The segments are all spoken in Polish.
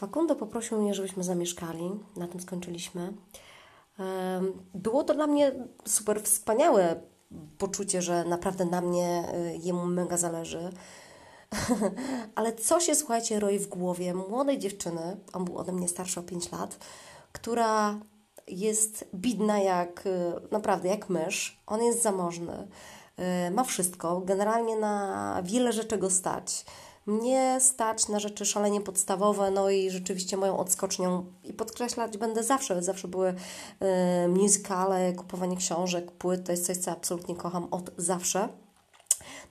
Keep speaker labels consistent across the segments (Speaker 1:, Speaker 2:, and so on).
Speaker 1: Facundo poprosił mnie, żebyśmy zamieszkali. Na tym skończyliśmy. Było to dla mnie super wspaniałe poczucie, że naprawdę na mnie y, jemu mega zależy. Ale co się, słuchajcie, roi w głowie młodej dziewczyny, on był ode mnie starszy o 5 lat, która jest bidna jak, y, naprawdę jak mysz. On jest zamożny, y, ma wszystko, generalnie na wiele rzeczy go stać. Mnie stać na rzeczy szalenie podstawowe, no i rzeczywiście moją odskocznią i podkreślać będę zawsze, zawsze były y, kupowanie książek, płyt, to jest coś, co absolutnie kocham od zawsze.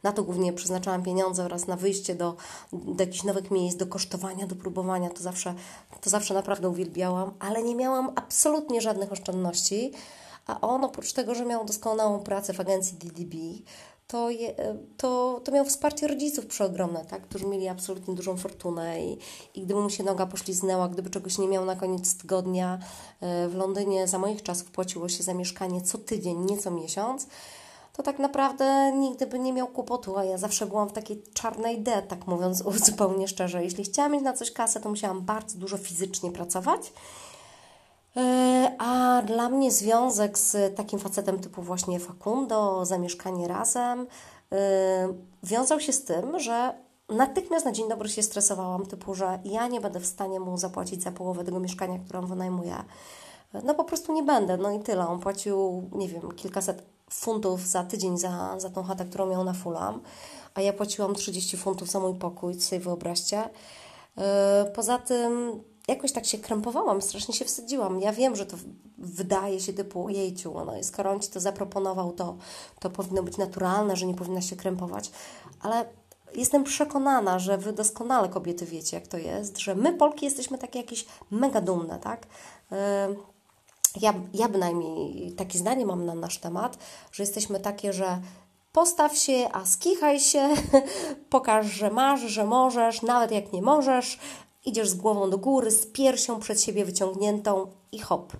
Speaker 1: Na to głównie przeznaczałam pieniądze oraz na wyjście do, do jakichś nowych miejsc, do kosztowania, do próbowania. To zawsze, to zawsze naprawdę uwielbiałam, ale nie miałam absolutnie żadnych oszczędności. A on oprócz tego, że miał doskonałą pracę w agencji DDB, to, je, to, to miał wsparcie rodziców przeogromne, tak? którzy mieli absolutnie dużą fortunę i, i gdyby mu się noga pośliznęła, gdyby czegoś nie miał na koniec tygodnia e, w Londynie, za moich czasów płaciło się za mieszkanie co tydzień, nie co miesiąc, to tak naprawdę nigdy by nie miał kłopotu, a ja zawsze byłam w takiej czarnej D, tak mówiąc zupełnie szczerze. Jeśli chciałam mieć na coś kasę, to musiałam bardzo dużo fizycznie pracować. E, a dla mnie związek z takim facetem typu właśnie Facundo, zamieszkanie razem, e, wiązał się z tym, że natychmiast na dzień dobry się stresowałam, typu, że ja nie będę w stanie mu zapłacić za połowę tego mieszkania, które on wynajmuje. No po prostu nie będę, no i tyle. On płacił, nie wiem, kilkaset funtów za tydzień za, za tą chatę, którą miał na Fulham, a ja płaciłam 30 funtów za mój pokój, sobie wyobraźcie. E, poza tym jakoś tak się krępowałam, strasznie się wstydziłam. Ja wiem, że to wydaje się typu jejciu, no i skoro on Ci to zaproponował, to, to powinno być naturalne, że nie powinna się krępować, ale jestem przekonana, że Wy doskonale kobiety wiecie, jak to jest, że my Polki jesteśmy takie jakieś mega dumne, tak? Yy, ja, ja bynajmniej takie zdanie mam na nasz temat, że jesteśmy takie, że postaw się, a skichaj się, pokaż, że masz, że możesz, nawet jak nie możesz, idziesz z głową do góry, z piersią przed siebie wyciągniętą i hop.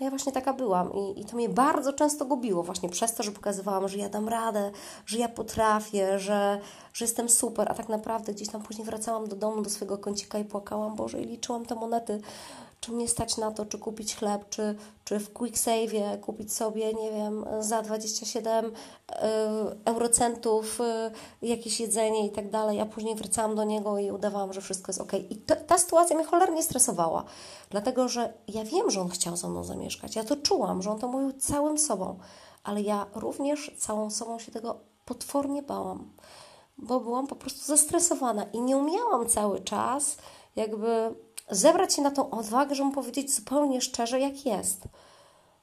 Speaker 1: No ja właśnie taka byłam i, i to mnie bardzo często gubiło, właśnie przez to, że pokazywałam, że ja dam radę, że ja potrafię, że, że jestem super, a tak naprawdę gdzieś tam później wracałam do domu, do swojego kącika i płakałam, Boże, i liczyłam te monety, czy mnie stać na to, czy kupić chleb, czy, czy w QuickSave kupić sobie, nie wiem, za 27 y, eurocentów y, jakieś jedzenie i tak dalej. Ja później wracałam do niego i udawałam, że wszystko jest ok. I to, ta sytuacja mnie cholernie stresowała, dlatego że ja wiem, że on chciał ze mną zamieszkać. Ja to czułam, że on to mówił całym sobą, ale ja również całą sobą się tego potwornie bałam, bo byłam po prostu zestresowana i nie umiałam cały czas jakby zebrać się na tą odwagę, żeby mu powiedzieć zupełnie szczerze, jak jest.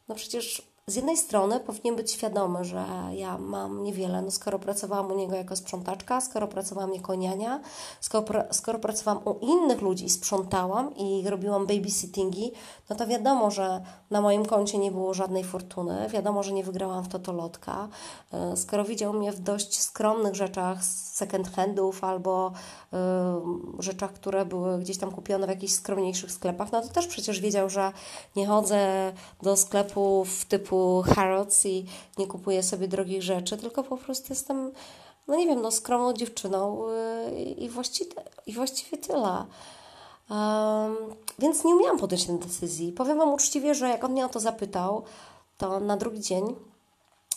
Speaker 1: No przecież z jednej strony powinien być świadomy, że ja mam niewiele, no skoro pracowałam u niego jako sprzątaczka, skoro pracowałam jako niania, skoro, skoro pracowałam u innych ludzi i sprzątałam i robiłam babysittingi, no to wiadomo, że na moim koncie nie było żadnej fortuny, wiadomo, że nie wygrałam w totolotka. E, skoro widział mnie w dość skromnych rzeczach, second handów albo y, rzeczach, które były gdzieś tam kupione w jakichś skromniejszych sklepach, no to też przecież wiedział, że nie chodzę do sklepów typu Harrods i nie kupuję sobie drogich rzeczy, tylko po prostu jestem, no nie wiem, no skromną dziewczyną y, i, właściwie, i właściwie tyle. Um, więc nie umiałam podjąć tej decyzji. Powiem Wam uczciwie, że jak on mnie o to zapytał, to na drugi dzień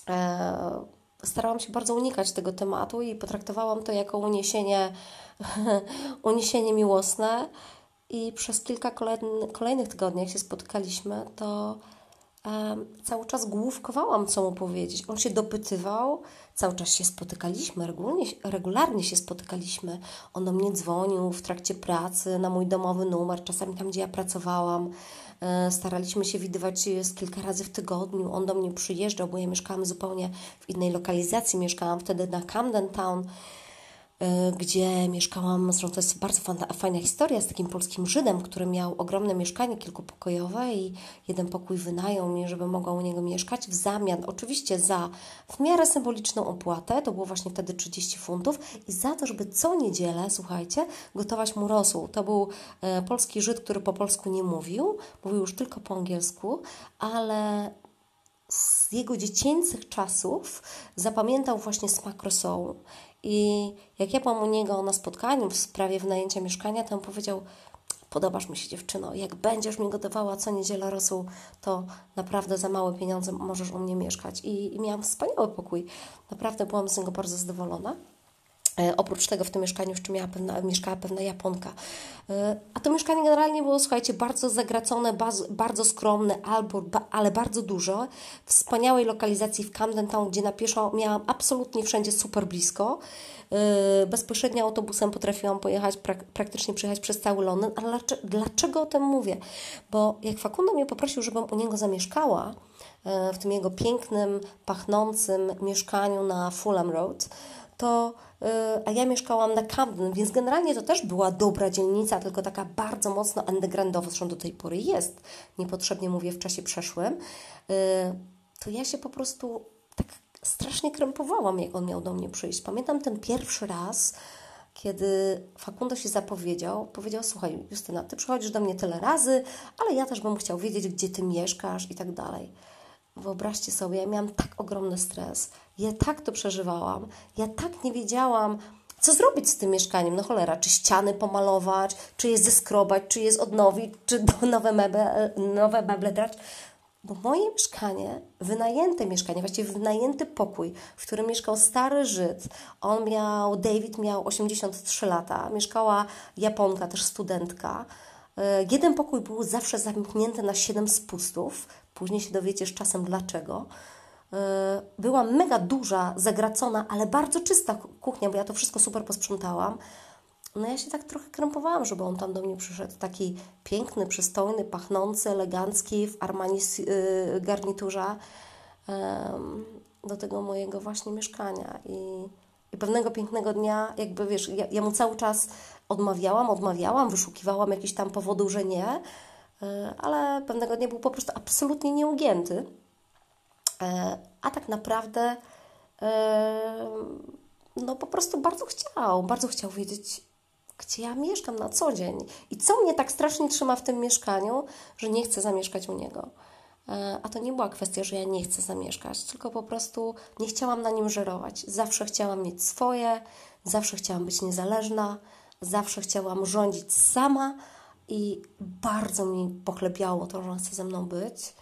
Speaker 1: e, starałam się bardzo unikać tego tematu i potraktowałam to jako uniesienie, uniesienie miłosne. I przez kilka kolejnych tygodni, jak się spotykaliśmy, to cały czas główkowałam, co mu powiedzieć. On się dopytywał, cały czas się spotykaliśmy, regularnie, regularnie się spotykaliśmy. On do mnie dzwonił w trakcie pracy na mój domowy numer, czasami tam, gdzie ja pracowałam. E, staraliśmy się widywać z kilka razy w tygodniu. On do mnie przyjeżdżał, bo ja mieszkałam zupełnie w innej lokalizacji. Mieszkałam wtedy na Camden Town gdzie mieszkałam, zresztą to jest bardzo fajna historia z takim polskim Żydem, który miał ogromne mieszkanie kilkupokojowe i jeden pokój wynajął mi, żeby mogła u niego mieszkać w zamian, oczywiście za w miarę symboliczną opłatę, to było właśnie wtedy 30 funtów i za to, żeby co niedzielę, słuchajcie, gotować mu rosół. To był e, polski Żyd, który po polsku nie mówił, mówił już tylko po angielsku, ale z jego dziecięcych czasów zapamiętał właśnie smak rosołu. I jak ja byłam u niego na spotkaniu w sprawie wynajęcia mieszkania, to on powiedział: podobasz mi się dziewczyno, jak będziesz mi gotowała co niedzielę rosół, to naprawdę za małe pieniądze możesz u mnie mieszkać. I, i miałam wspaniały pokój. Naprawdę byłam z niego bardzo zadowolona. E, oprócz tego w tym mieszkaniu jeszcze miała pewna, mieszkała pewna Japonka. E, a to mieszkanie generalnie było, słuchajcie, bardzo zagracone, bardzo, skromne, albo, ale bardzo duże. Wspaniałej lokalizacji w Camden Town, gdzie na pieszo miałam absolutnie wszędzie super blisko. E, bezpośrednio autobusem potrafiłam pojechać, prak praktycznie przejechać przez cały Londyn. Ale dlaczego, o tym mówię? Bo jak Fakundo mnie poprosił, żebym u niego zamieszkała, w tym jego pięknym, pachnącym mieszkaniu na Fulham Road, to Y, a ja mieszkałam na Camden, więc generalnie to też była dobra dzielnica, tylko taka bardzo mocno undergroundowa, zresztą do tej pory jest, niepotrzebnie mówię w czasie przeszłym, y, to ja się po prostu tak strasznie krępowałam, jak on miał do mnie przyjść. Pamiętam ten pierwszy raz, kiedy Fakundo się zapowiedział, powiedział: Słuchaj, Justyna, ty przychodzisz do mnie tyle razy, ale ja też bym chciał wiedzieć, gdzie ty mieszkasz i tak dalej. Wyobraźcie sobie, ja miałam tak ogromny stres, ja tak to przeżywałam, ja tak nie wiedziałam, co zrobić z tym mieszkaniem. No cholera, czy ściany pomalować, czy je zeskrobać, czy je odnowić, czy nowe meble, nowe meble dać. Bo moje mieszkanie, wynajęte mieszkanie, właściwie wynajęty pokój, w którym mieszkał stary Żyd, on miał, David miał 83 lata, mieszkała Japonka, też studentka. E, jeden pokój był zawsze zamknięty na 7 spustów, Później się dowiecie z czasem dlaczego. E, była mega duża, zagracona, ale bardzo czysta kuchnia, bo ja to wszystko super posprzątałam. No ja się tak trochę krępowałam, żeby on tam do mnie przyszedł. Taki piękny, przystojny, pachnący, elegancki, w Armani y, garniturze do tego mojego właśnie mieszkania. I, I, pewnego pięknego dnia, jakby wiesz, ja, ja mu cały czas odmawiałam, odmawiałam, wyszukiwałam jakichś tam powodów, że nie. E, ale pewnego dnia był po prostu absolutnie nieugięty. E, a tak naprawdę e, no po prostu bardzo chciał, bardzo chciał wiedzieć, gdzie ja mieszkam na co dzień i co mnie tak strasznie trzyma w tym mieszkaniu, że nie chcę zamieszkać u niego. A to nie była kwestia, że ja nie chcę zamieszkać, tylko po prostu nie chciałam na nim żerować. Zawsze chciałam mieć swoje, zawsze chciałam być niezależna, zawsze chciałam rządzić sama, i bardzo mi pochlebiało to, że on chce ze mną być,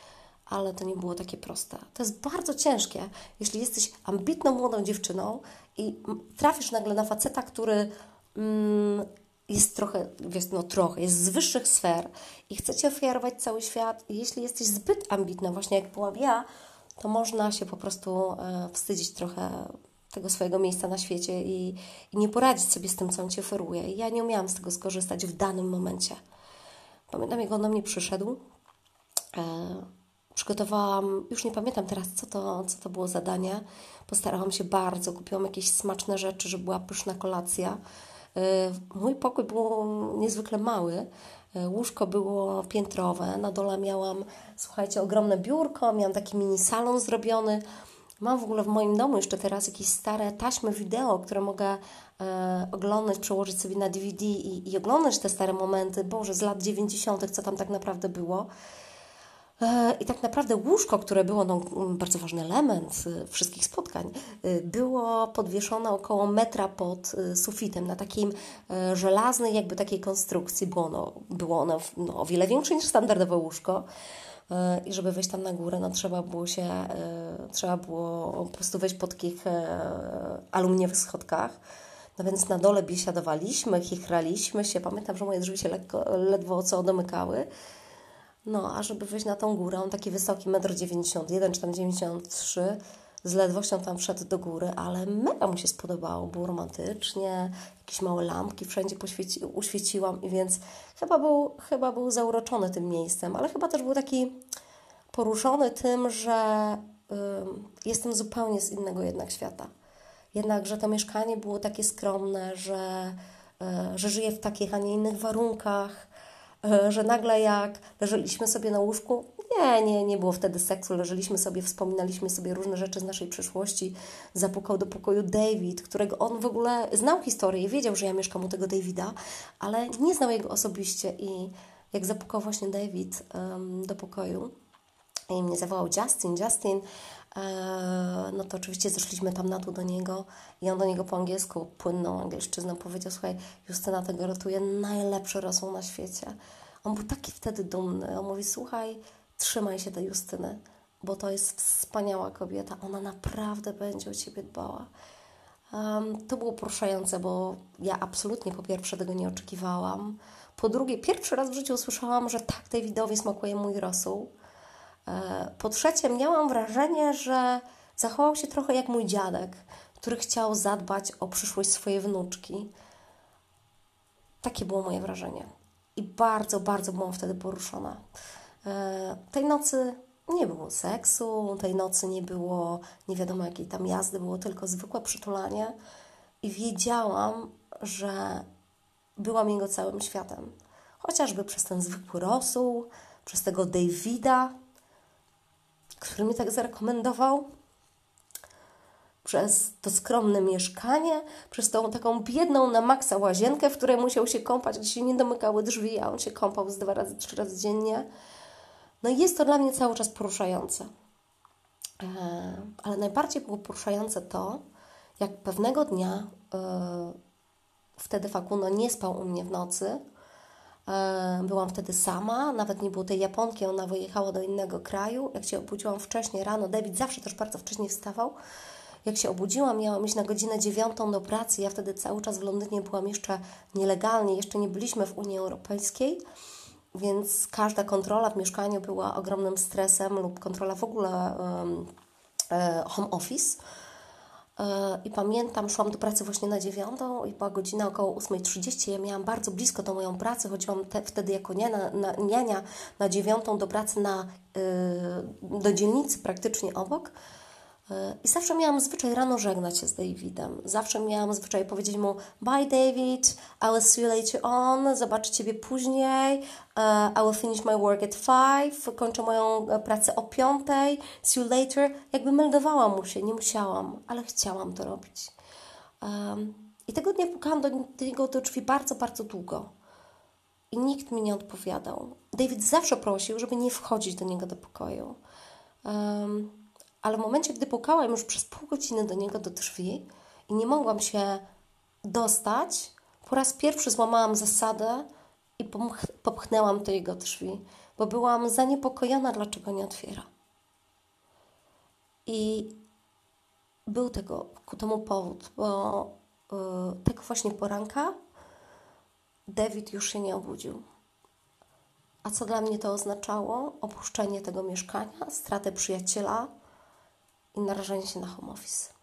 Speaker 1: ale to nie było takie proste. To jest bardzo ciężkie, jeśli jesteś ambitną młodą dziewczyną i trafisz nagle na faceta, który mm, jest trochę, wiesz, no trochę, jest z wyższych sfer i chce Ci ofiarować cały świat. Jeśli jesteś zbyt ambitna, właśnie jak byłam ja, to można się po prostu e, wstydzić trochę tego swojego miejsca na świecie i, i nie poradzić sobie z tym, co on Ci oferuje. I ja nie umiałam z tego skorzystać w danym momencie. Pamiętam, jak on do mnie przyszedł. E, przygotowałam, już nie pamiętam teraz, co to, co to było zadanie. Postarałam się bardzo, kupiłam jakieś smaczne rzeczy, żeby była pyszna kolacja. E, mój pokój był niezwykle mały. E, łóżko było piętrowe. Na dole miałam, słuchajcie, ogromne biurko, miałam taki mini salon zrobiony. Mam w ogóle w moim domu jeszcze teraz jakieś stare taśmy wideo, które mogę e, oglądać, przełożyć sobie na DVD i, i oglądać te stare momenty, Boże, z lat 90., co tam tak naprawdę było. E, I tak naprawdę łóżko, które było no, bardzo ważny element e, wszystkich spotkań, e, było podwieszone około metra pod sufitem, na takim żelaznej jakby takiej konstrukcji. Było ono, było ono no, o wiele większe niż standardowe łóżko. I żeby wejść tam na górę, no trzeba było się, trzeba było po prostu wejść po takich aluminiowych schodkach. No więc na dole biesiadowaliśmy, chichraliśmy się. Pamiętam, że moje drzwi się lekko, ledwo co domykały. No, a żeby wejść na tą górę, on taki wysoki, 1,91 m czy tam 93 z ledwością tam wszedł do góry, ale mega mu się spodobało, było romantycznie, jakieś małe lampki wszędzie poświeci, uświeciłam i więc chyba był, chyba był zauroczony tym miejscem, ale chyba też był taki poruszony tym, że y, jestem zupełnie z innego jednak świata. Jednak, że to mieszkanie było takie skromne, że, y, że żyję w takich, a nie innych warunkach, że nagle jak leżeliśmy sobie na łóżku, nie, nie, nie było wtedy seksu. Leżeliśmy sobie, wspominaliśmy sobie różne rzeczy z naszej przeszłości. Zapukał do pokoju David, którego on w ogóle znał historię i wiedział, że ja mieszkam u tego Davida, ale nie znał jego osobiście. I jak zapukał właśnie David um, do pokoju i mnie zawołał Justin, Justin, e, no to oczywiście zeszliśmy tam na dół do niego i on do niego po angielsku, płynną angielszczyzną powiedział, słuchaj, Justyna tego ratuje, najlepszy rosół na świecie. On był taki wtedy dumny. On mówi, słuchaj, trzymaj się tej Justyny, bo to jest wspaniała kobieta. Ona naprawdę będzie o Ciebie dbała. Um, to było poruszające, bo ja absolutnie po pierwsze tego nie oczekiwałam. Po drugie, pierwszy raz w życiu usłyszałam, że tak Davidowi smakuje mój rosół. E, po trzecie, miałam wrażenie, że zachował się trochę jak mój dziadek, który chciał zadbać o przyszłość swojej wnuczki. Takie było moje wrażenie. I bardzo, bardzo byłam wtedy poruszona. E, tej nocy nie było seksu, tej nocy nie było nie wiadomo jakiej tam jazdy, było tylko zwykłe przytulanie i wiedziałam, że byłam jego całym światem. Chociażby przez ten zwykły rosół, przez tego Davida, który mi tak zarekomendował, przez to skromne mieszkanie, przez tą taką biedną na maksa łazienkę, w której musiał się kąpać, gdzie się nie domykały drzwi, a on się kąpał z dwa razy, trzy razy dziennie. No i jest to dla mnie cały czas poruszające. E, ale najbardziej było poruszające to, jak pewnego dnia e, wtedy Fakuno nie spał u mnie w nocy. E, byłam wtedy sama, nawet nie było tej Japonki, ona wyjechała do innego kraju. Jak się obudziłam wcześniej rano, David zawsze też bardzo wcześnie wstawał. Jak się obudziłam, miałam iść na godzinę dziewiątą do pracy. Ja wtedy cały czas w Londynie byłam jeszcze nielegalnie, jeszcze nie byliśmy w Unii Europejskiej więc każda kontrola w mieszkaniu była ogromnym stresem lub kontrola w ogóle um, home office. I pamiętam, szłam do pracy właśnie na dziewiątą i była godzina około 8.30. Ja miałam bardzo blisko tą moją pracę. Chodziłam te, wtedy jako niania na, niania na dziewiątą do pracy na, yy, do dzielnicy praktycznie obok. I zawsze miałam zwyczaj rano żegnać się z Davidem. Zawsze miałam zwyczaj powiedzieć mu Bye David, I will see you later on, zobaczę Ciebie później, uh, I will finish my work at five, kończę moją e, pracę o piątej, see you later. Jakby meldowałam mu się, nie musiałam, ale chciałam to robić. I tego dnia pukałam do niego do drzwi bardzo, bardzo długo. I nikt mi nie odpowiadał. David zawsze prosił, żeby nie wchodzić do niego do pokoju. Um, ale w momencie, gdy pukałam już przez pół godziny do niego do drzwi i nie mogłam się dostać, po raz pierwszy złamałam zasadę i popchnęłam do jego drzwi, bo byłam zaniepokojona, dlaczego nie otwiera. I był tego ku temu powód, bo yy, tego właśnie poranka David już się nie obudził. A co dla mnie to oznaczało? Opuszczenie tego mieszkania, stratę przyjaciela, i narażenie się na home office.